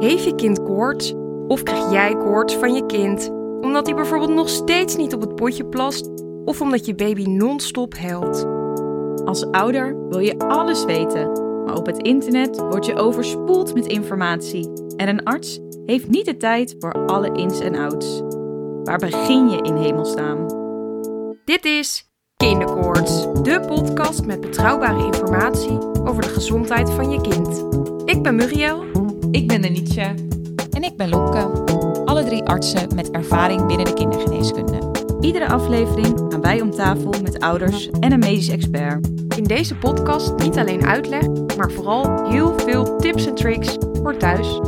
Heeft je kind koorts of krijg jij koorts van je kind omdat hij bijvoorbeeld nog steeds niet op het potje plast of omdat je baby non-stop huilt? Als ouder wil je alles weten, maar op het internet word je overspoeld met informatie en een arts heeft niet de tijd voor alle ins en outs. Waar begin je in hemelsnaam? Dit is Kinderkoorts, de podcast met betrouwbare informatie over de gezondheid van je kind. Ik ben Muriel. Ik ben Denietje. En ik ben Loeke. Alle drie artsen met ervaring binnen de kindergeneeskunde. Iedere aflevering gaan wij om tafel met ouders en een medisch expert. In deze podcast niet alleen uitleg, maar vooral heel veel tips en tricks voor thuis.